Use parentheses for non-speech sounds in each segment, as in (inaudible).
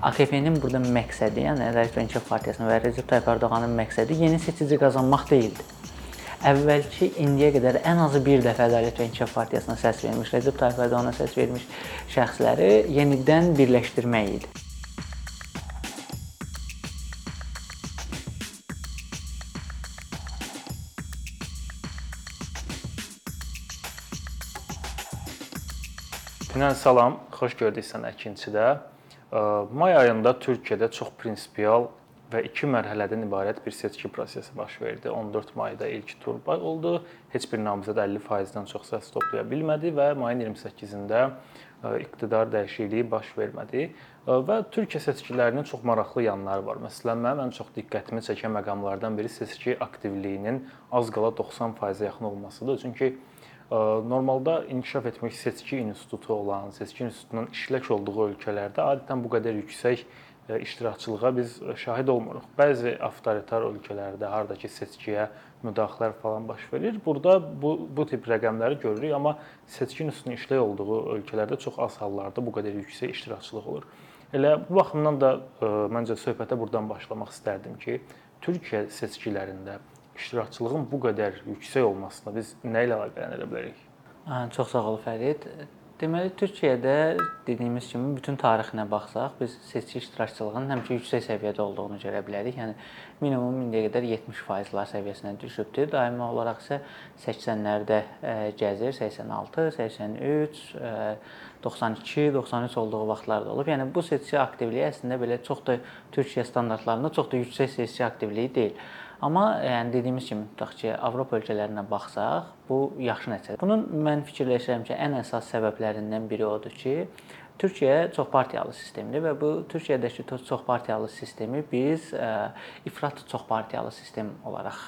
AKP-nin burada məqsədi, yəni Ədalət və İnkişaf Partiyasının və Recep Tayyip Ərdoğanın məqsədi yeni seçici qazanmaq deyildi. Əvvəlki indiyə qədər ən azı bir dəfə Ədalət və İnkişaf Partiyasına səs vermiş, Recep Tayyip Ərdoğana səs vermiş şəxsləri yenidən birləşdirmək idi. Günən salam, xoş gördük səni ikincidə. May ayında Türkiyədə çox prinsipial və iki mərhələdən ibarət bir seçki prosesi baş verdi. 14 mayda ilk tur oldu. Heç bir namizəd 50%-dən çox səs toplaya bilmədi və mayın 28-də iqtidar dəyişikliyi baş vermədi. Və Türkiyə seçkilərinin çox maraqlı yanları var. Məsələn, mənim ən çox diqqətimi çəkən məqamlardan biri seçki aktivliyinin az qala 90%-ə yaxın olmasıdır. Çünki Normalda inkişaf etmiş seçki institutu olan, seçki institutunun işlək olduğu ölkələrdə adətən bu qədər yüksək iştirakçılığa biz şahid olmuruq. Bəzi avtoritar ölkələrdə harda ki seçkiyə müdaxilələr falan baş verir. Burada bu bu tip rəqəmləri görürük, amma seçki institutunun işlək olduğu ölkələrdə çox az hallarda bu qədər yüksək iştirakçılıq olur. Elə bu baxımdan da məncə söhbətə burdan başlamaq istərdim ki, Türkiyə seçkilərində iştirakçılığın bu qədər yüksək olmasına biz nə ilə əlaqələndirə bilərik? Çox sağ ol Fərid. Deməli Türkiyədə dediyimiz kimi bütün tarixinə baxsaq, biz seçki iştirakçılığının həmişə yüksək səviyyədə olduğunu görə bilərik. Yəni minimum indiyə qədər 70%lar səviyyəsinə düşübdür. Daimi olaraq isə 80-lərdə gəzir, 86, 83, 92, 93 olduğu vaxtlar da olub. Yəni bu seçki aktivliyi əslində belə çox da Türkiyə standartlarında çox da yüksək seçki aktivliyi deyil. Amma yəni dediyimiz kimi tutaq ki, Avropa ölkələrinə baxsaq, bu yaxşı nəticədir. Bunun mən fikirləşirəm ki, ən əsas səbəblərindən biri odur ki, Türkiyə çoxpartiyalı sistemdir və bu Türkiyədəki çoxpartiyalı sistemi biz ifrat çoxpartiyalı sistem olaraq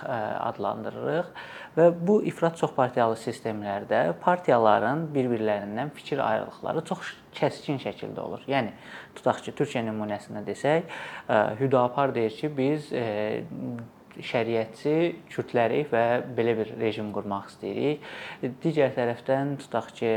adlandırırıq və bu ifrat çoxpartiyalı sistemlərdə partiyaların bir-birlərindən fikir ayrılıqları çox kəskin şəkildə olur. Yəni tutaq ki, Türkiyə nümunəsində desək, Hüdapar deyir ki, biz şəriətçi kürdləri və belə bir rejim qurmaq istəyirik. Digər tərəfdən tutaq ki,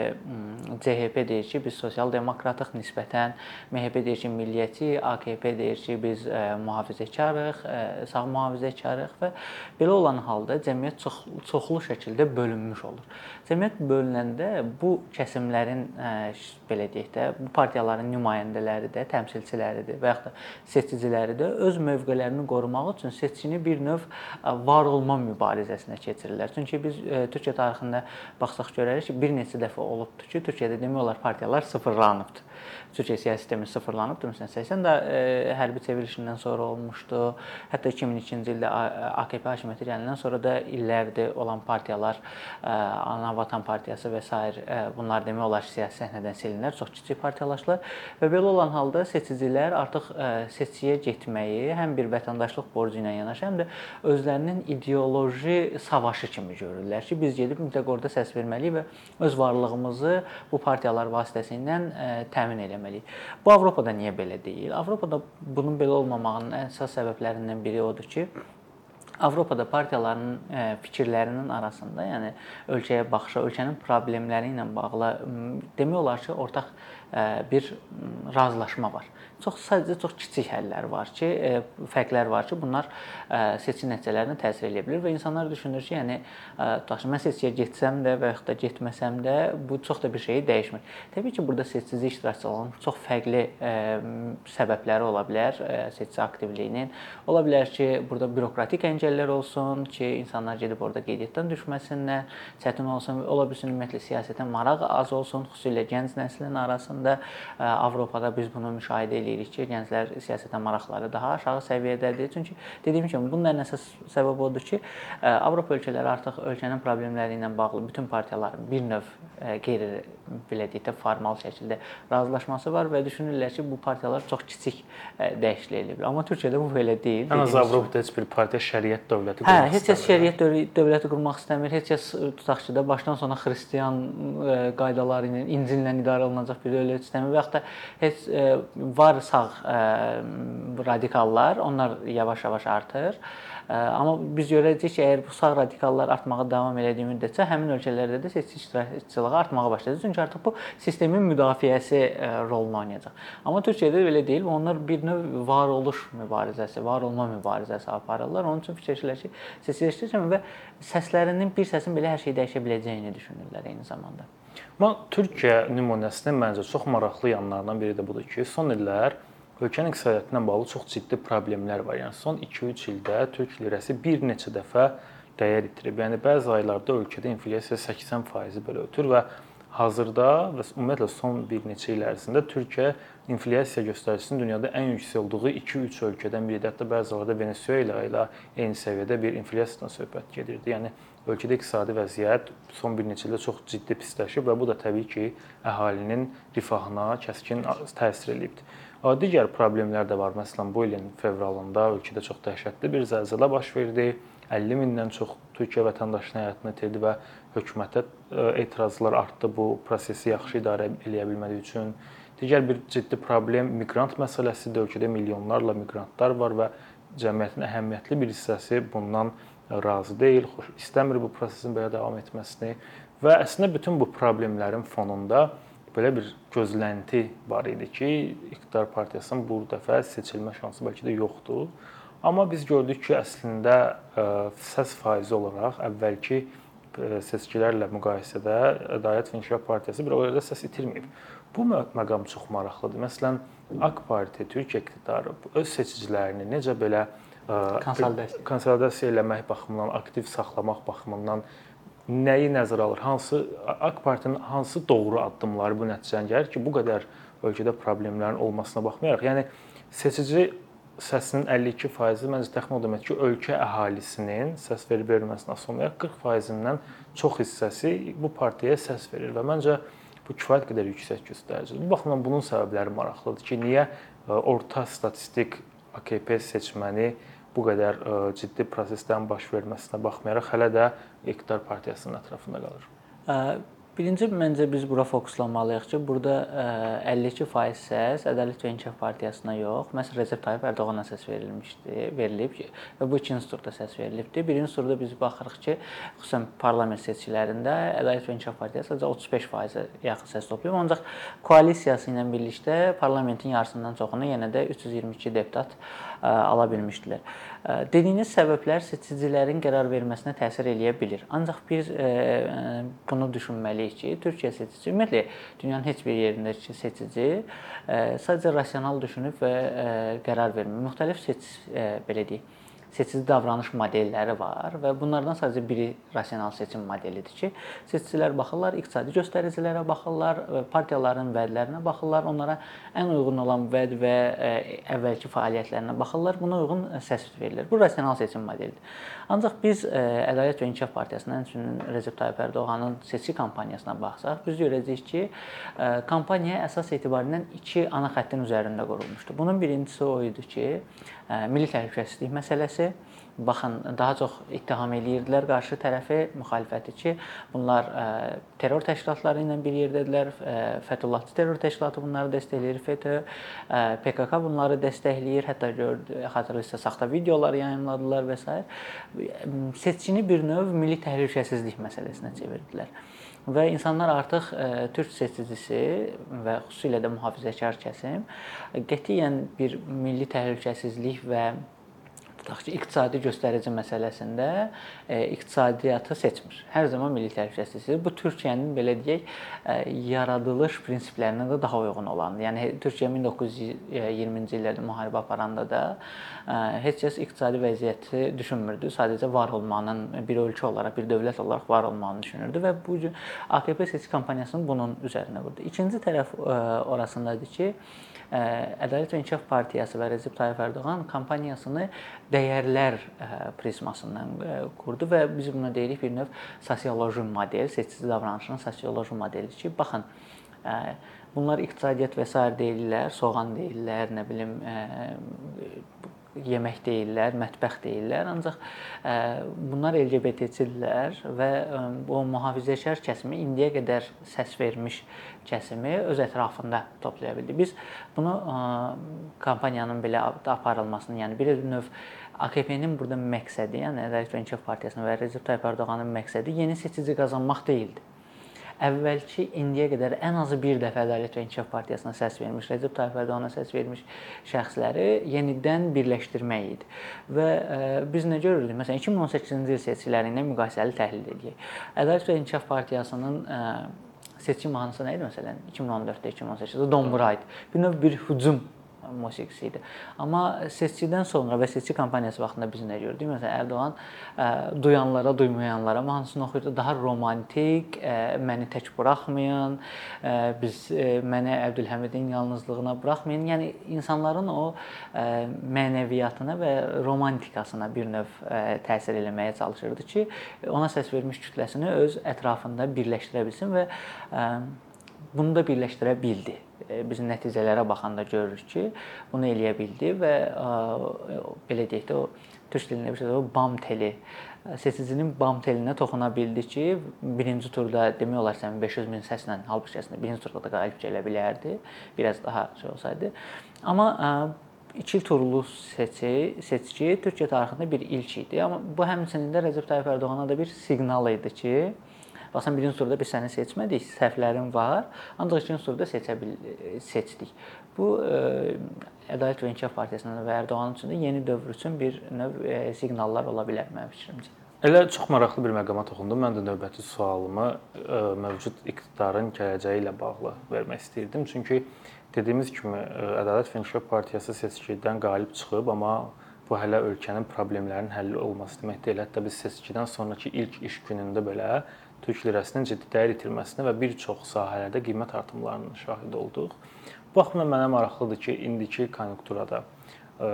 CHP deyir ki, biz sosial demokratıq nisbətən, MHP deyir ki, milliyyətçi, AKP deyir ki, biz mühafizəkarıq, sağ mühafizəkarıq və belə olan halda cəmiyyət çox çoxlu şəkildə bölünmüş olur. Cəmiyyət bölünəndə bu kəsimlərin belə deyək də, bu partiyaların nümayəndələri də, təmsilçiləridir və yaxud da seçiciləri də öz mövqelərini qorumaq üçün seçkini bir növ var olma mübarizəsinə keçirirlər. Çünki biz Türkiyə tarixində baxsaq görərik ki, bir neçə dəfə olubdur ki, Türkiyədə demək olar partiyalar sıfırlanıbdır. Türkiyə siyasi sistemi sıfırlanıbdır. Məsələn, 80 də hərbi çevrilişindən sonra olmuşdu. Hətta 2002-ci ildə AKP hakimiyyəti gələndən sonra da illərdir olan partiyalar, Ana Vatan Partiyası və s. bunlar demək olar ki, siyasi səhnədən silinlər, çox kiçik partiyalaşdılar və belə olan halda seçicilər artıq seçkiyə getməyi həm bir vətəndaşlıq borcu ilə yanaşı, həm də özlərinin ideoloji savaşı kimi görürlər ki, biz gedib mütləq orada səs verməliyik və öz varlığımızı bu partiyalar vasitəsilə təmin etməliyik etməliyik. Bu Avropada niyə belə deyil? Avropada bunun belə olmamağının əsas səbəblərindən biri odur ki, Avropada partiyaların fikirlərinin arasında, yəni ölkəyə baxışı, ölkənin problemləri ilə bağlı demək olar ki, ortaq bir razılaşma var. Çox sadəcə çox kiçik həllər var ki, fərqlər var ki, bunlar seçki nəticələrinə təsir edə bilər və insanlar düşünür ki, yəni tutaq ki, mən seçkiyə getsəm də və yaxud da getməsəm də bu çox da bir şeyi dəyişmir. Təbii ki, burada seçici iştirakçıların çox fərqli səbəbləri ola bilər seçki aktivliyinin. Ola bilər ki, burada bürokratik əngəllər olsun ki, insanlar gedib orada qeydiyyatdan düşməsinlər, çətin olsun, ola bilsin ümumiyyətlə siyasətə maraq az olsun, xüsusilə gənc nəslin arasında Avropada biz bunu müşahidə eləyirik ki, gənclər siyasətə maraqları daha aşağı səviyyədədir. Çünki dediyim kimi bunun ən əsas səbəbi odur ki, Avropa ölkələri artıq ölkənin problemləri ilə bağlı bütün partiyaların bir növ qeyri belə deyək də formal şəkildə razılaşması var və düşünürlər ki, bu partiyalar çox kiçik dəyişiklik edə bilər. Amma Türkiyədə bu belə deyil. Ən az Avropada heç bir partiya şəriət dövləti qurmaq istəmir. Hə, heç kəs şəriət dövləti qurmaq istəmir. Heç kəs tutaq ki, də başdan sona xristian qaydaları ilə, İncillə idarə olunacaq bir dövlət istəmir və yaxud da heç var sağ radikallar, onlar yavaş-yavaş artır Amma biz görəcəyik ki, əgər bu sağ radikallar artmağa davam elədiyi müddətcə həmin ölkələrdə də seçki iştirakçılığı artmağa başlayacaq. Çünki artıq bu sistemin müdafiəsi rolunu oynayacaq. Amma Türkiyədə belə deyil. Onlar bir növ varoluş mübarizəsi, var olma mübarizəsi aparırlar. Onun üçün fikirləşirlər ki, seçkiləşdirəcəm və səslərinin bir səsin belə hər şeyi dəyişə biləcəyini düşünürlər eyni zamanda. Amma Türkiyə nümunəsinin məncə çox maraqlı yanlarından biri də budur ki, son illər ölkənin iqtisadiyyatı ilə bağlı çox ciddi problemlər var. Yəni son 2-3 ildə türk lirəsi bir neçə dəfə dəyər itirib. Yəni bəzi aylarda ölkədə inflyasiya 80% belə ötür və hazırda və ümumiyyətlə son bir neçə il ərzində Türkiyə inflyasiya göstəricisinin dünyada ən yüksək olduğu 2-3 ölkədən biridir. Hətta bəzi hallarda Venesuela ilə eyni səviyyədə bir inflyasiyadan söhbət gedirdi. Yəni ölkədə iqtisadi vəziyyət son bir neçə ildə çox ciddi pisləşib və bu da təbii ki, əhalinin rifahına kəskin təsir eləyibdir. Digər problemlər də var. Məsələn, bu ilin fevralında ölkədə çox dəhşətli bir zəlzələ baş verdi. 50 mindən çox Türkiyə vətəndaşının həyatını itirdi və hökumətə e, etirazlar artdı bu prosesi yaxşı idarə edə bilmədiyi üçün. Digər bir ciddi problem miqrant məsələsidir. Ölkədə milyonlarla miqrantlar var və cəmiyyətin əhəmiyyətli bir hissəsi bundan razı deyil, xoş istəmir bu prosesin belə davam etməsini və əslində bütün bu problemlərin fonunda belə bir gözlənti var idi ki, iqtidar partiyasının bu dəfə seçilmə şansı bəlkə də yoxdur. Amma biz gördük ki, əslində e, səs faizi olaraq əvvəlki e, seçkilərlə müqayisədə Ədalət və İnkişaf Partiyası bir o yerdə səs itirməyib. Bu məqam çox maraqlıdır. Məsələn, AK Parti, Türkiyə iqtidarı öz seçicilərini necə belə konsolidasiya konsolidasiya eləmək baxımından, aktiv saxlamaq baxımından nəyi nəzərə alır? Hansı AK Partinin hansı doğru addımları bu nəticəyə gəlir ki, bu qədər ölkədə problemlərin olmasına baxmayaraq, yəni seçici səsinin 52% məncə təxmin o demək ki, ölkə əhalisinin səs verib verməsinə asılmayaraq 40%-dən çox hissəsi bu partiyaya səs verir və məncə bu kifayət qədər yüksək göstəricidir. Bu baxımdan bunun səbəbləri maraqlıdır ki, niyə orta statistik AKP seçməni bu qədər e, ciddi proseslərin baş verməsinə baxmayaraq hələ də iqtidar partiyasının ətrafında qalır. Birinci məncə biz bura fokuslanmalıyıq ki, burada 52% səs Ədalət və İnkişaf partiyasına yox, məhz Recep Tayyip Ərdoğana səs verilmişdi, verilib və bu ikinci turda səs verilibdi. Birinci turda biz baxırıq ki, xüsusən parlament seçkilərində Ədalət və İnkişaf partiyası sadəcə 35%-ə yaxın səs toplayıb, ancaq koalisiyası ilə birlikdə parlamentin yarısından çoxunu yenə də 322 deputat ala bilmişdilər. Dediyiniz səbəblər seçicilərin qərar verməsinə təsir eləyə bilər. Ancaq biz bunu düşünməliyik ki, Türkiyə seçici, ümumiyyətlə dünyanın heç bir yerindəki seçici sadəcə rasional düşünüb və qərar vermir. Müxtəlif seçici belə deyək seçici davranış modelləri var və bunlardan sadəcə biri rasional seçim modelidir ki, seçicilər baxırlar iqtisadi göstəricilərə baxırlar, partiyaların vədlərinə baxırlar, onlara ən uyğun olan vəd və əvvəlki fəaliyyətlərinə baxırlar, buna uyğun səs verilir. Bu rasional seçim modelidir. Ancaq biz Ədalət və İnkişaf Partiyasının, həmçinin Recep Tayyip Ərdoğanın seçki kampaniyasına baxsaq, biz görəcəyik ki, kampaniya əsas etibarilə iki ana xəttin üzərində qurulmuşdu. Bunun birincisi o idi ki, milli təhlükəsizlik məsələsi. Baxın, daha çox ittiham eləyirdilər qarşı tərəfi, müxalifəti ki, bunlar terror təşkilatları ilə bir yerdədirlər. Fəthullahçı terror təşkilatı bunları dəstəkləyir, FETÖ, PKK bunları dəstəkləyir. Hətta xatırlayırsa saxta videolar yayımladılar və s. Seçkini bir növ milli təhlükəsizlik məsələsinə çevirdilər və insanlar artıq ə, e, türk seçicisi və xüsusilə də mühafizəkar kəsim qətiyyən bir milli təhlükəsizlik və tutaq ki, iqtisadi göstərici məsələsində e, iqtisadiyyatı seçmir. Hər zaman milli təhlükəsizlik. Bu Türkiyənin belə deyək, e, yaradılış prinsiplərinə də daha uyğun olandır. Yəni Türkiyə 1920-ci illərdə müharibə aparanda da e, heç kəs iqtisadi vəziyyəti düşünmürdü. Sadəcə var olmanın bir ölkə olaraq, bir dövlət olaraq var olmanı düşünürdü və bu gün AKP seçki kampaniyasını bunun üzərinə qurdu. İkinci tərəf e, orasındadır ki, Ədalət və İnkişaf Partiyası və Recep Tayyip Ərdoğan kampaniyasını dəyərlər prizmasından qurdu və biz buna deyirik bir növ sosioloji model, seçici davranışın sosioloji modelidir ki, baxın bunlar iqtisadiyyat və s. deyirlər, soğan deyirlər, nə bilim yemək deyirlər, mətbəx deyirlər, ancaq bunlar LGBT-çidirlər və bu mühafizəçar kəsimi indiyə qədər səs vermiş kəsimi öz ətrafında toplaya bildi. Biz bunu kampaniyanın belə aparılmasını, yəni bir növ AKP-nin burada məqsədi, yəni Ədalət və İnkişaf Partiyasının və Recep Tayyip Ərdoğanın məqsədi yeni seçici qazanmaq deyildi əvvəlki indiyə qədər ən azı bir dəfə Ədalət və İnkişaf Partiyasına səs vermiş, Rəcəb Tayyib Ərdoğana səs vermiş şəxsləri yenidən birləşdirmək idi. Və e, biz nə görürdük? Məsələn, 2018-ci il seçkiləri ilə müqayisəli təhlil edək. Ədalət və İnkişaf Partiyasının e, seçim mahnısı nə idi məsələn? 2014-də, 2018-də Dombura idi. Bir növ bir hücum musiqisi idi. Amma seçkidən sonra və seçki kampaniyası vaxtında biz nə gördük? Məsələn, Ərdoğan ə, duyanlara, duymayanlara mahnısını oxuyurdu. Daha romantik, ə, məni tək buraxmayın, ə, biz ə, məni Əbdülhəmidin yalnızlığına buraxmayın. Yəni insanların o ə, mənəviyyatına və romantikasına bir növ ə, təsir eləməyə çalışırdı ki, ona səs vermiş kütləsini öz ətrafında birləşdirə bilsin və ə, bunu da birləşdirə bildi. E, biz nəticələrə baxanda görürük ki, bunu eləyə bildi və belə deyək də o türk dilində bir şey o bam teli e, seçicinin bam telinə toxuna bildi ki, birinci turda demək olar ki, 500 min səslə halbuki əslində birinci turda da qalib gələ bilərdi, biraz daha şey olsaydı. Amma e, iki turlu seçi, seçki Türkiyə tarixində bir ilk idi. Amma bu həmçinin də Rəcəb Tayyip Ərdoğana da bir siqnal idi ki, Baxsan birinci turda biz səni seçmədik, səhvlərin var, ancaq ikinci turda seçə bil seçdik. Bu e, Ədalət və İnkişaf Partiyasının və Ərdoğanın üçün də yeni dövr üçün bir növ e, siqnallar ola bilər mənim fikrimcə. Elə çox maraqlı bir məqama toxundum. Mən də növbəti sualımı mövcud iqtidarın gələcəyi ilə bağlı vermək istirdim. Çünki dediyimiz kimi Ədalət və İnkişaf Partiyası seçkidən qalib çıxıb, amma bu hələ ölkənin problemlərinin həlli olması demək deyil. Hətta biz seçkidən sonrakı ilk iş günündə belə türk lirəsinin ciddi dəyər itirməsinə və bir çox sahələrdə qiymət artımlarının şahidi olduq. Bu baxımdan mənə maraqlıdır ki, indiki konjunkturada ə,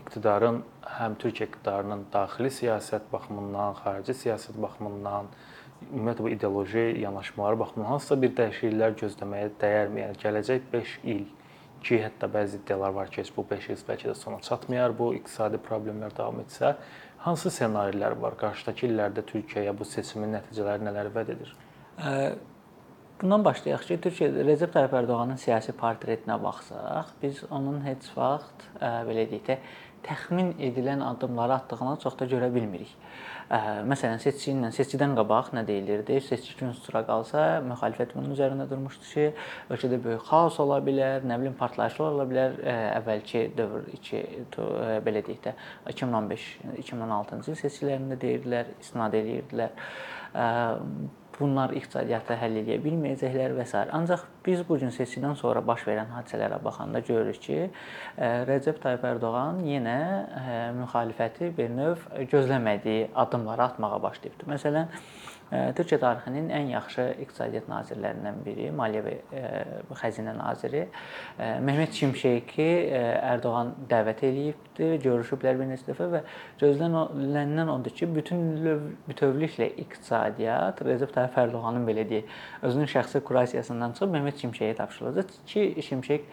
iqtidarın həm Türkiyə iqtidarının daxili siyasət baxımından, xarici siyasət baxımından, ümumiyyətlə bu ideoloji yanaşmaları baxımından hansısa bir dəyişikliklər gözləməyə dəyərmi? Yəni gələcək 5 il ki, hətta bəzi iddialar var ki, bu 5 il bəlkə də sona çatmayar, bu iqtisadi problemlər davam etsə, Hansı ssenarilər var? Qarşıdakı illərdə Türkiyəyə bu seçimin nəticələri nələr vəd edir? Bundan başlayaq ki, Türkiyə Recep Tayyip Ərdoğanın siyasi portretinə baxsaq, biz onun heç vaxt belə deyək də təxmin edilən addımları atdığını çox da görə bilmirik. Məsələn, seçki ilə seçkidən qabaq nə deyilirdi? Seçki gün sıra qalsa, müxalifət bunun üzərində durmuşdu ki, ölkədə böyük xaos ola bilər, nə bilim partlayışlar ola bilər. Əvvəlki dövr 2 belə deyək də 2015-2016-cı il seçkilərində deyirdilər, istinad edirdilər bunlar iqtisadiyyatı həll edə bilməyəcəklər və s. Ancaq biz bu gün seçkidən sonra baş verən hadisələrə baxanda görürük ki, Rəcəb Tayyip Ərdoğan yenə müxalifəti bir növ gözləmədiyi addımları atmağa başlayıbdı. Məsələn, Türkiyə tarixinin ən yaxşı iqtisadiyyat nazirlərindən biri, Maliyyə və Xəzinə naziri Mehmet Şimşeki Ərdoğan dəvət eləyibdi, görüşüblər bir neçə dəfə və gözlənilən odur ki, bütün bütövlüklə iqtisadiyyat Recep Tayyip Ərdoğanın belə deyək, özünün şəxsi kurasiyasından çıxıb Mehmet Şimşeyə tapşırılacaq ki, Şimşek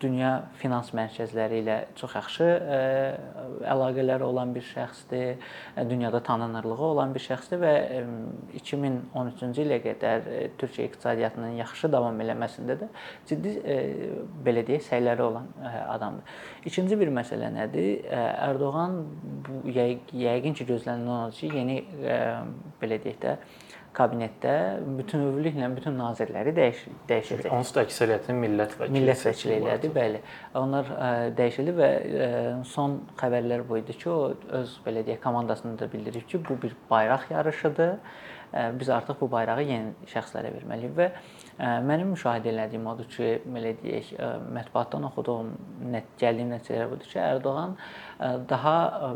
dünya finans mərkəzləri ilə çox yaxşı əlaqələri olan bir şəxsdir, dünyada tanınırlığı olan bir şəxsdir və 2013-cü ilə qədər Türkiyə iqtisadiyyatının yaxşı davam eləməsində də ciddi belə deyək, səyləri olan adamdır. İkinci bir məsələ nədir? Ərdoğan bu yəqin ki, gözlənilən ki, yeni belə deyək də kabinetdə bütünövlüklə bütün nazirləri dəyiş dəyişəcək. Onsuz da əksəriyyətini millət vəkili millət vəkilləri, bəli. Onlar ə, dəyişildi və ə, son xəbərlər bu idi ki, o öz belə deyək komandasını da bildirib ki, bu bir bayraq yarışıdır. Ə, biz artıq bu bayrağı yeni şəxslərə verməliyik və ə, mənim müşahidə etdiyim odur ki, belə deyək, ə, mətbuatdan oxuduğum net gəldiyim nəticələr budur ki, Ərdoğan ə, daha ə,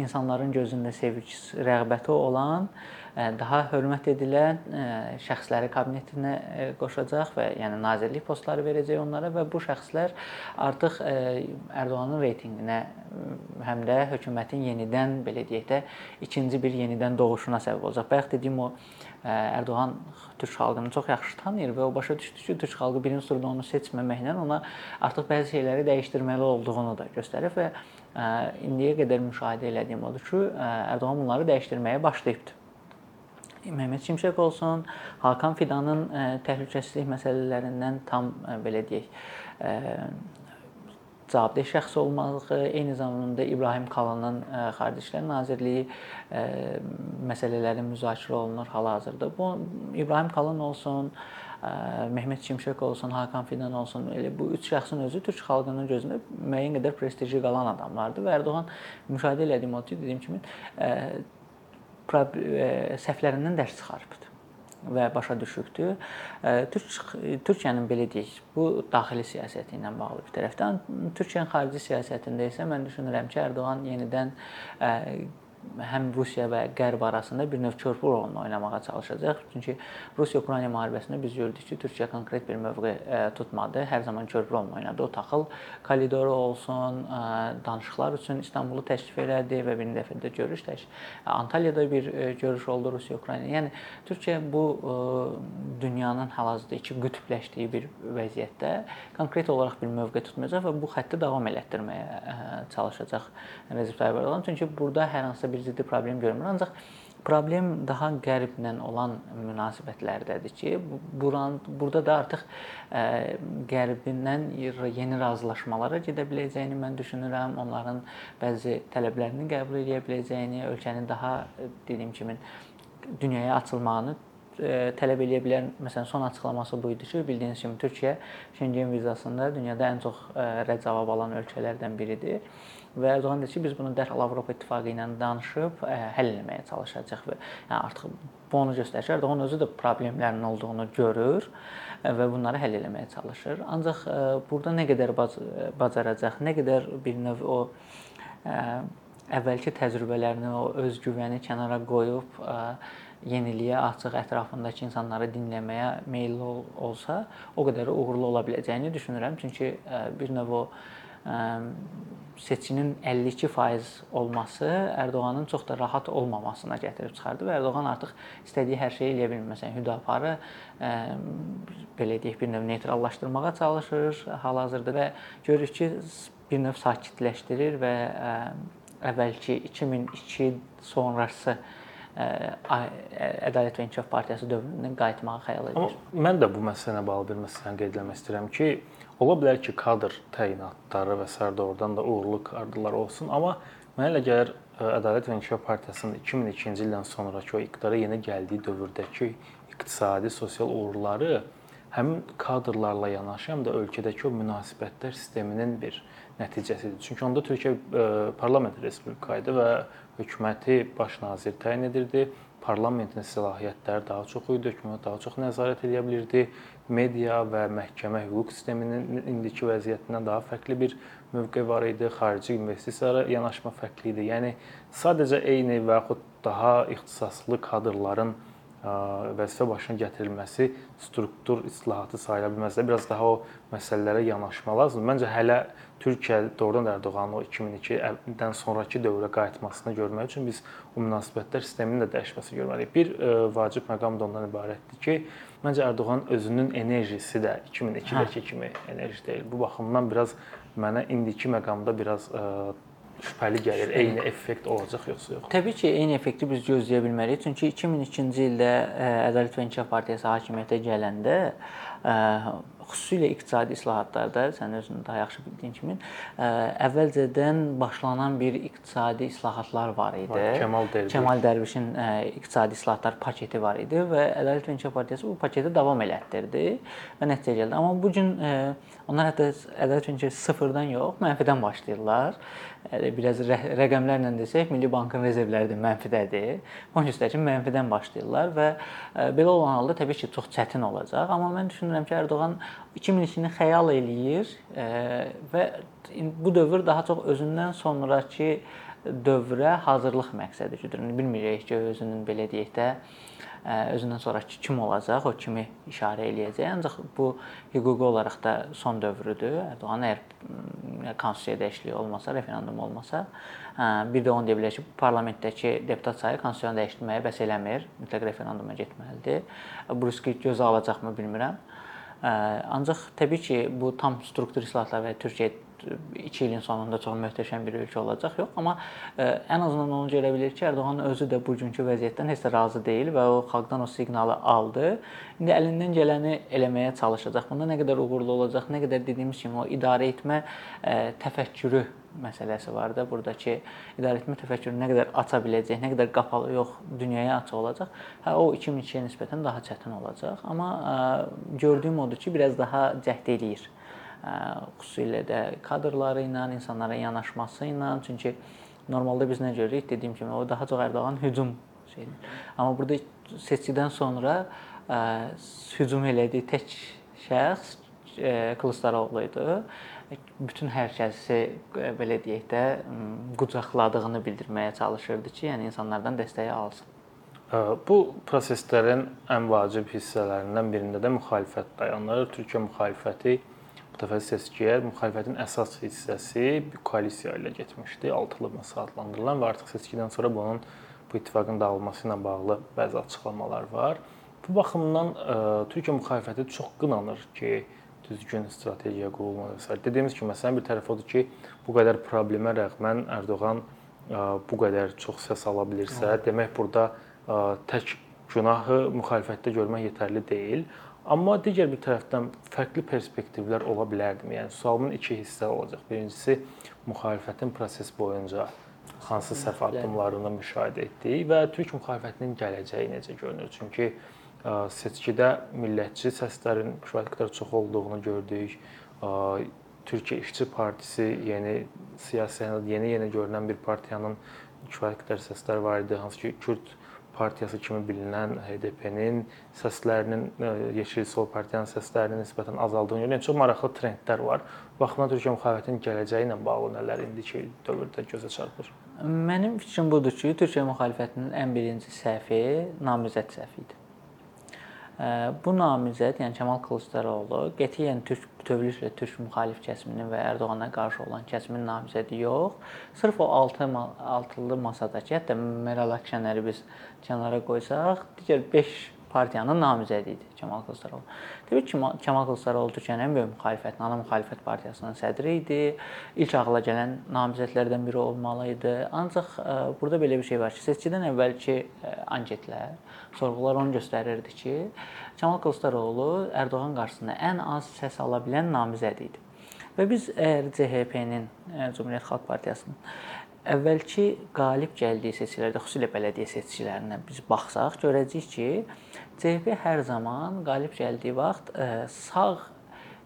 insanların gözündə sevgisi, rəğbəti olan daha hörmət edilən şəxsləri kabinetinə qoşacaq və yəni nazirlik postları verəcək onlara və bu şəxslər artıq Ərdoğanın reytinqinə həm də hökumətin yenidən belə deyək də ikinci bir yenidən doğuşuna səbəb olacaq. Bayaq dediyim o Ərdoğan türk xalqını çox yaxşı tanıyır və o başa düşdü ki, türk xalqı birinci turda onu seçməməklə ona artıq bəzi şeyləri dəyişdirməli olduğunu da göstərir və indiyə qədər müşahidə etdiyim odur ki, Ərdoğan bunları dəyişdirməyə başlayıbdı. Mehmet Şimşek olsun, Hakan Fidanın təhlükəsizlik məsələlərindən tam belə deyək, cavabdeh şəxs olmağı, eyni zamanda İbrahim Kalının Xarici İşlər Nazirliyi məsələləri müzakirə olunur hal-hazırda. Bu İbrahim Kalın olsun, Mehmet Şimşek olsun, Hakan Fidan olsun, elə bu üç şəxsin özü türk xalqının gözündə müəyyən qədər prestijli qalan adamlardır və Ərdoğan müşahidə etdiyim o dediyim kimi səhvlərindən dərs çıxarıbdı və başa düşübdür. Türk Türkiyənin belə deyək, bu daxili siyasəti ilə bağlı bir tərəfdən, Türkiyənin xarici siyasətində isə mən düşünürəm ki, Ərdoğan yenidən həm Rusiya və Qərb arasında bir növ körpü rolunu oynamağa çalışacaq. Çünki Rusiya-Ukrayna müharibəsində biz gördük ki, Türkiyə konkret bir mövqe tutmadı. Hər zaman körpü rolunu oynadı. O taxıl koridoru olsun, danışıqlar üçün İstanbulu təklif elədi və bir dəfə də görüş təş Antalyada bir görüş oldu Rusiya-Ukrayna. Yəni Türkiyə bu dünyanın hal-hazırda iki qütbləşdiyi bir vəziyyətdə konkret olaraq bir mövqe tutmayacaq və bu xətti davam elətdirməyə çalışacaq Rəcəb Tayyib Ərdoğan. Çünki burada hər hansı bir ciddi problem görmür. Ancaq problem daha qərblə olan münasibətlərdədir ki, buran burada da artıq ə, qərbindən yeni razılaşmalara gedə biləcəyini mən düşünürəm. Onların bəzi tələblərini qəbul edə biləcəyini, ölkənin daha dediyim kimi dünyaya açılmağını tələb eləyə bilər. Məsələn, son açıqlaması bu idi ki, bildiyiniz kimi Türkiyə Şengen vizasında dünyada ən çox rədd cavab alan ölkələrdən biridir və Erdoğan dedi ki, biz bunu dərhal Avropa İttifaqı ilə danışıb həll etməyə çalışacağıq və yəni artıq bu onu göstərir ki, Erdoğan özü də problemlərin olduğunu görür və bunları həll etməyə çalışır. Ancaq burada nə qədər bac bacaracaq, nə qədər bir növ o əvvəlki təcrübələrini, o özgüvəni kənara qoyub yeniliyə açıq, ətrafındakı insanları dinləməyə meylli ol olsa, o qədər uğurlu ola biləcəyini düşünürəm. Çünki bir növ o seçinin 52% olması Ərdoğanın çox da rahat olmamasına gətirib çıxardı və Ərdoğan artıq istədiyi hər şeyi eləyə bilmir. Məsələn, Hüdaparı belə deyək, bir növ neytrallaşdırmağa çalışır hal-hazırda və görürük ki, bir növ sakitləşdirir və əvvəlki 2002 sonrası Ədalət və İnkişaf Partiyası dövrünə qayıtmağı xəyal edir. Amma mən də bu məsələyə bağlı bir məsələni qeyd etmək istəyirəm ki, Ola bilər ki, kadr təyinatları və s. də oradan da uğurlu kadrlar olsun, amma mənə elə gəlir Ədalət və İnkişaf Partiyasının 2002-ci ildən sonrakı o iqtidara yeni gəldiyi dövrdəki iqtisadi, sosial uğurları həmin kadrlarla yanaşı həm də ölkədəki o münasibətlər sisteminin bir nəticəsidir. Çünki onda Türkiyə parlament respublika idi və hökuməti baş nazir təyin edirdi parlamentin səlahiyyətləri daha çox idi, hökumət daha çox nəzarət edə bilirdi. Media və məhkəmə hüquq sisteminin indiki vəziyyətindən daha fərqli bir mövqe var idi. Xarici investisiyalara yanaşma fərqli idi. Yəni sadəcə eyni və yaxud daha ixtisaslı kadrların vəzifə başına gətirilməsi struktur islahatı sayıla bilməz biraz daha o məsələlərə yanaşma lazımdır. Məncə hələ Türkiyə doğrudan da Ərdoğanın o 2002-dən sonrakı dövrə qayıtmasını görmək üçün biz o münasibətlər sisteminin də dəyişməsini görməliyik. Bir ə, vacib məqam da ondan ibarətdir ki, məncə Ərdoğan özünün enerjisi də 2002-dəki kimi enerji deyil. Bu baxımdan biraz mənə indiki məqamda biraz ə, şübhəli gəlir. Eyni effekt olacaq yoxsa yox? Təbii ki, eyni effekti biz gözləyə bilmərik. Çünki 2002-ci ildə Ədalət və İnkişaf Partiyası hakimiyyətə gələndə xüsusilə iqtisadi islahatlarda sən özün daha yaxşı bildiyin kimi əvvəlcədən başlanan bir iqtisadi islahatlar var idi. Var, Kemal Dərviş. Kemal Dərvişin iqtisadi islahatlar paketi var idi və Ədalət və İnkişaf Partiyası bu paketi davam elətdirdi və nəticə gəldi. Amma bu gün onlar hətta Ədalət və İnkişaf sıfırdan yox, mənfidən başlayırlar biraz rə rəqəmlərlə desək, Milli Bankın rezervləri də mənfidədir. Göstərir ki, mənfidən başlayırlar və belə olan halda təbii ki, çox çətin olacaq. Amma mən düşünürəm ki, Ərdoğan 2002-ni xəyal eləyir və bu dövr daha çox özündən sonrakı dövrə hazırlıq məqsədi güdür. Bilmirik ki, özünün belə deyək də özündən sonrakı kim olacaq, o kimi işarə eləyəcək. Ancaq bu hüquqi olaraq da son dövrüdür. Ərdoğan əgər konstitusiya dəyişikliyi olmasa, referendum olmasa, bir də onu deyə bilər ki, parlamentdəki deputat sayı konstitusiyanı dəyişdirməyə bəs eləmir, mütləq referenduma getməlidir. Bu riski gözə alacaqmı bilmirəm. Ancaq təbii ki, bu tam struktur islahatlar və Türkiyə 2 ilin sonunda çox möhtəşəm bir ölkə olacaq, yox, amma ən azından onu görə bilir ki, Ərdoğan özü də bugünkü vəziyyətdən heç də razı deyil və o xalqdan o siqnalı aldı. İndi əlindən gələni eləməyə çalışacaq. Bunda nə qədər uğurlu olacaq, nə qədər dediyimiz kimi o idarə etmə təfəkkürü məsələsi var da, buradakı idarə etmə təfəkkürünü nə qədər aça biləcək, nə qədər qapalı yox, dünyaya açıq olacaq. Hə o 2002-yə nisbətən daha çətin olacaq, amma gördüyüm odur ki, biraz daha cəhd eləyir xüsusilə də kadrları ilə, insanlara yanaşması ilə, çünki normalda biz nə görürük? Dediyim kimi o daha çox Ərdoğan hücum şeydir. Amma burada seçkidən sonra ə, hücum elədiyi tək şəxs Kılıçdaroğlu idi. Bütün hər kəsi belə deyək də qucaqladığını bildirməyə çalışırdı ki, yəni insanlardan dəstəyi alsın. Bu proseslərin ən vacib hissələrindən birində də müxalifət dayanır. Türkiyə müxalifəti dəfə seçkiyə müxalifətin əsas hissəsi bir koalisiya ilə getmişdi. Altılı masa adlandırılan və artıq seçkidən sonra bunun bu ittifaqın dağılması ilə bağlı bəzi açıqlamalar var. Bu baxımdan ə, e, Türkiyə müxalifəti çox qınanır ki, düzgün strategiya qurulmadı. Dediyimiz kimi məsələn bir tərəf odur ki, bu qədər problemə rəğmən Ərdoğan ə, e, bu qədər çox səs ala bilirsə, demək burada ə, e, tək günahı müxalifətdə görmək yetərli deyil. Amma digər bir tərəfdən fərqli perspektivlər ola bilərdimi? Yəni sualımın iki hissə olacaq. Birincisi müxalifətin proses boyunca hansı səhv addımlarını müşahidə etdiyi və Türk müxalifətinin gələcəyi necə görünür? Çünki seçkidə millətçi səslərin kifayət çox olduğunu gördük. Türkiyə İşçi Partisi yeni siyasi yeni-yeni görünən bir partiyanın kifayət qədər səslər var idi, hansı ki, Kürd partiyası kimi bilinən HDP-nin səslərinin e, Yeşil Sol partiyanın səslərinin nisbətən azaldığını görürük. Yəni çox maraqlı trendlər var. Baxımdan Türkiyə müxalifətinin gələcəyi ilə bağlı nələr indiki dövrdə gözə çarpır? Mənim fikrim budur ki, Türkiyə müxalifətinin ən birinci səhvi namizəd səhvi idi. Bu namizəd, yəni Kəmal Kılıçdaroğlu qətiyyən türk bütövlüklə türk müxalif kəsiminin və Ərdoğana qarşı olan kəsimin namizədi yox, sırf o 6 altılı masadakı, hətta Meral Akşener'i biz kənara qoysaq, digər 5 partiyanın namizədi idi Kəmal Kılıçdaroğlu. Təbii ki, Kəmal Kılıçdaroğlu Türkiyənin ən böyük müxalifətin, ana müxalifət partiyasının sədri idi. İlk ağla gələn namizədlərdən biri olmalı idi. Ancaq ə, e, burada belə bir şey var ki, seçkidən əvvəlki ə, e, anketlər, sorğular onu göstərirdi ki, Kəmal Kılıçdaroğlu Ərdoğan qarşısında ən az səs ala bilən namizəd idi. Və biz əgər CHP-nin, e, Cümhuriyyət Xalq Partiyasının əvvəlki qalib gəldiyi seçkilərdə, xüsusilə bələdiyyə seçkilərinə biz baxsaq, görəcəyik ki, CHP hər zaman qalib gəldiyi vaxt e, sağ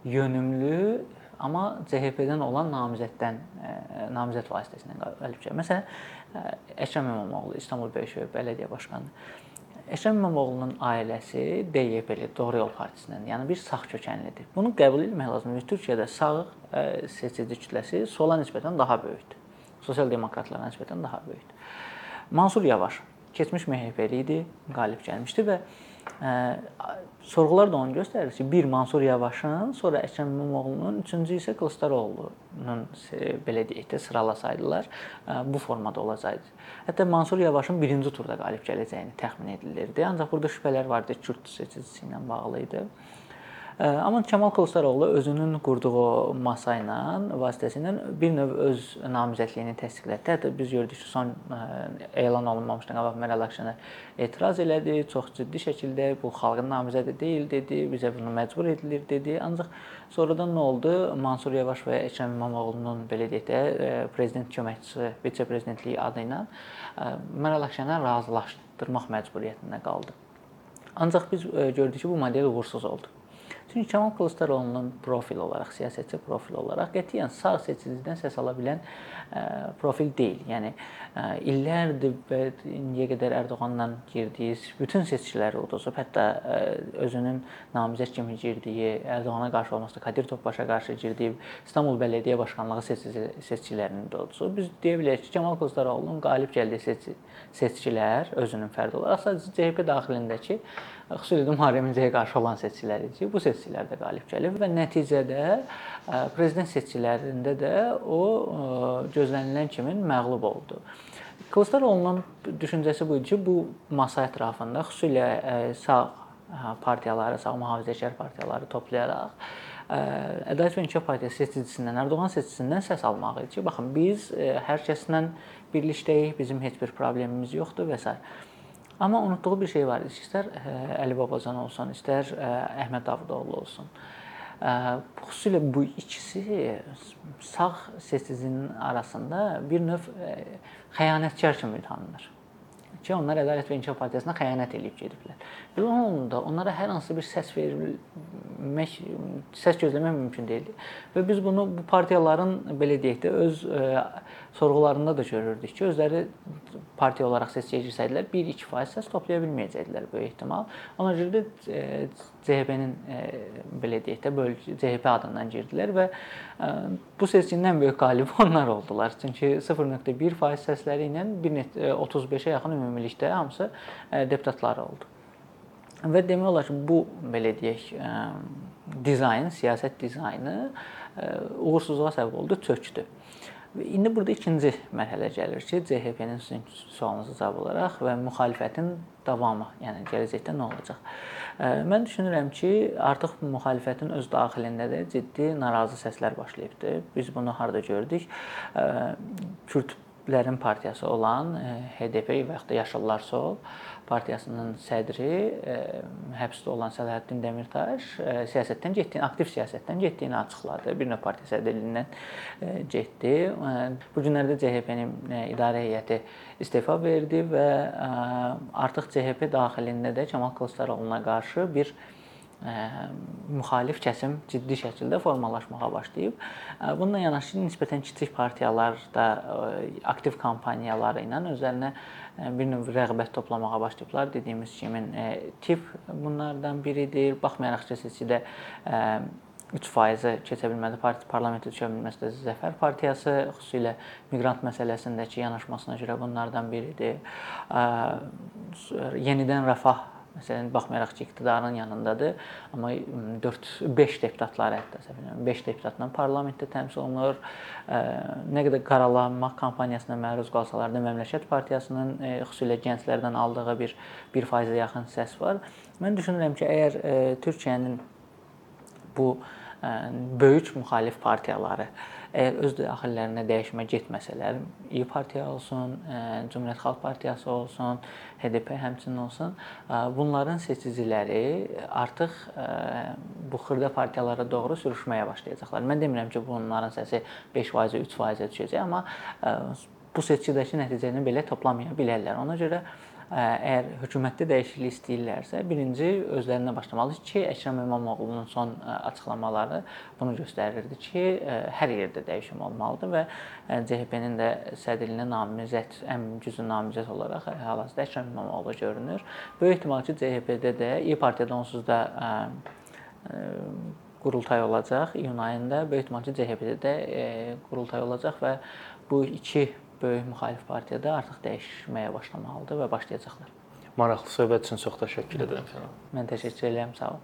yönümlü amma CHP-dən olan namizəddən e, namizəd vasitəsilə qalib gəlir. Məsələn, ə, e, Əkrəm İmamoğlu İstanbul Böyükşehir Bələdiyyə başqanı. Əkrəm İmamoğlunun ailəsi DYP-li, Doğru Yol Partisindən, yəni bir sağ kökənlidir. Bunu qəbul etmək lazımdır. Türkiyədə sağ seçici kütləsi sola nisbətən daha böyükdür sosial demokratlara nisbətən daha böyükdür. Mansur Yavaş keçmiş MHP-li idi, qalib gəlmişdi və ə, sorğular da onu göstərir ki, bir Mansur Yavaşın, sonra Əkrəm İmamoğlunun, üçüncü isə Kılıçdaroğlunun belə deyək də sıralasaydılar, ə, bu formada olacaqdı. Hətta Mansur Yavaşın birinci turda qalib gələcəyini təxmin edilirdi. Ancaq burada şübhələr vardı, Kürd seçicisi ilə bağlı idi. Amma Kəmal Kılıçdaroğlu özünün qurduğu masa ilə vasitəsilə bir növ öz namizədliyini təsdiqlədi. Hətta biz gördük ki, son elan olunmamışdan qabaq Məral Akşener etiraz elədi, çox ciddi şəkildə bu xalqın namizədi deyil dedi, bizə bunu məcbur edilir dedi. Ancaq sonradan nə oldu? Mansur Yavaş və Ekrəm İmamoğlu'nun belə deyək də prezident köməkçisi, vitse-prezidentliyi adı ilə Məral Akşener razılaşdırmaq məcburiyyətində qaldı. Ancaq biz gördük ki, bu model uğursuz oldu. Çünki Kəmal Kılıçdaroğlu'nun profil olaraq, siyasətçi profil olaraq qətiyyən sağ seçicidən səs ala bilən profil deyil. Yəni illərdir və indiyə qədər Ərdoğanla girdiyi bütün seçkiləri uduzub, hətta özünün namizəd kimi girdiyi, Ərdoğana qarşı olmasa Kadir Topbaşa qarşı girdiyi İstanbul Bələdiyyə Başkanlığı seçici seçkilərini də uduzub. Biz deyə bilərik ki, Kəmal Kılıçdaroğlu'nun qalib gəldiyi seçki seçkilər özünün fərdi olaraq sadəcə CHP daxilindəki xüsusilə də Muharrem İnceyə qarşı olan seçkilər idi bu seçkilərdə qalib gəlib və nəticədə prezident seçkilərində də o gözlənilən kimi məğlub oldu. Kılıçdaroğlu'nun düşüncəsi bu idi ki, bu masa ətrafında xüsusilə sağ partiyaları, sağ mühafizəçilər partiyaları toplayaraq Ədalət və İnkişaf Partiyası seçicisindən, Ərdoğan seçicisindən səs almaq idi ki, baxın biz hər kəslə birlikdəyik, bizim heç bir problemimiz yoxdur və s. Amma unutduğu bir şey var idi. İstər Əli Babacan olsun, istər Əhməd Davutoğlu olsun. Xüsusilə bu ikisi sağ seçicinin arasında bir növ xəyanətkar kimi tanınır ki, onlar Ədalət və İnkişaf Partiyasına xəyanət edib gediblər. Və onun da onlara hər hansı bir səs verilmək, səs gözləmək mümkün deyildi. Və biz bunu bu partiyaların belə deyək də öz sorğularında da görürdük ki, özləri partiya olaraq seçkiyə girsəydilər 1-2% səs toplaya bilməyəcəkdilər böyük ehtimal. Ona görə də CHP-nin belə deyək də bölgə CHP adından girdilər və bu seçkinin ən böyük qalibi (laughs) onlar oldular. Çünki 0.1% səsləri ilə 1.35-ə yaxın ümumilikdə hamısı deputatlar oldu. Və demək olar ki, bu belə deyək dizayn, siyasət dizaynı uğursuzluğa səbəb oldu, çökdü. İndi burada ikinci mərhələ gəlir ki, CHP-nin sizin sualınıza cavab olaraq və müxalifətin davamı, yəni gələcəkdə nə olacaq? Mən düşünürəm ki, artıq müxalifətin öz daxilində də ciddi narazı səslər başlayıbdı. Biz bunu harda gördük? Kürdlərin partiyası olan HDP və ya da Yaşıllar Sol partiyasının sədri e, həbsdə olan Səlahəddin Demirtaş e, siyasətdən getdiyini, aktiv siyasətdən getdiyini açıqladı. Bir növ partiya sədrliyindən e, getdi. Bu günlərdə CHP-nin idarə heyəti istefa verdi və artıq CHP daxilində də Kəmal Kılıçdaroğlu'na qarşı bir müxalif kəsim ciddi şəkildə formalaşmağa başlayıb. Bununla yanaşı nisbətən kiçik partiyalar da aktiv kampaniyaları ilə özlərinə bir növ rəğbət toplamağa başlayıblar. Dediyimiz kimi TIP bunlardan biridir. Baxmayaraq ki, seçkidə 3% keçə bilmədi. Partiya parlamentə düşə bilməsə də Zəfər partiyası xüsusilə miqrant məsələsindəki yanaşmasına görə bunlardan biridir. Yenidən Rəfah Məsələn, baxmayaraq ki, iqtidarın yanındadır, amma 4-5 deputatları hətta səhv edirəm, 5 deputatla parlamentdə təmsil olunur. Nə qədər qaralanma kampaniyasına məruz qalsalar da Məmləkət Partiyasının xüsusilə gənclərdən aldığı bir 1%-ə yaxın səs var. Mən düşünürəm ki, əgər Türkiyənin bu böyük müxalif partiyaları Əgər öz daxillərinə dəyişmə getməsələr, İyi partiya olsun, Cümhuriyyət Xalq Partiyası olsun, HDP həmçinin olsun, bunların seçiciləri artıq bu xırda partiyalara doğru sürüşməyə başlayacaqlar. Mən demirəm ki, bunların səsi 5%, 3%-ə düşəcək, amma bu seçkidəki nəticəni belə toplamaya bilərlər. Ona görə əgər hökumətdə dəyişiklik istəyirlərsə, birinci özlərinə başlamalıdır ki, Əkrəm İmamoğlu'nun son açıqlamaları bunu göstərirdi ki, hər yerdə dəyişim olmalıdır və CHP-nin də sədrliyinə namizəd, ən güclü namizəd olaraq hal-hazırda Əkrəm İmamoğlu görünür. Böyük ehtimal ki, CHP-də də İyi Partiyada onsuz da qurultay olacaq iyun ayında. Böyük ehtimal ki, CHP-də də qurultay olacaq və bu iki böyük müxalif partiyada artıq dəyişməyə başlamalıdır və başlayacaqlar. Maraqlı söhbət üçün çox təşəkkür edirəm sənə. Mən təşəkkür edirəm, sağ ol.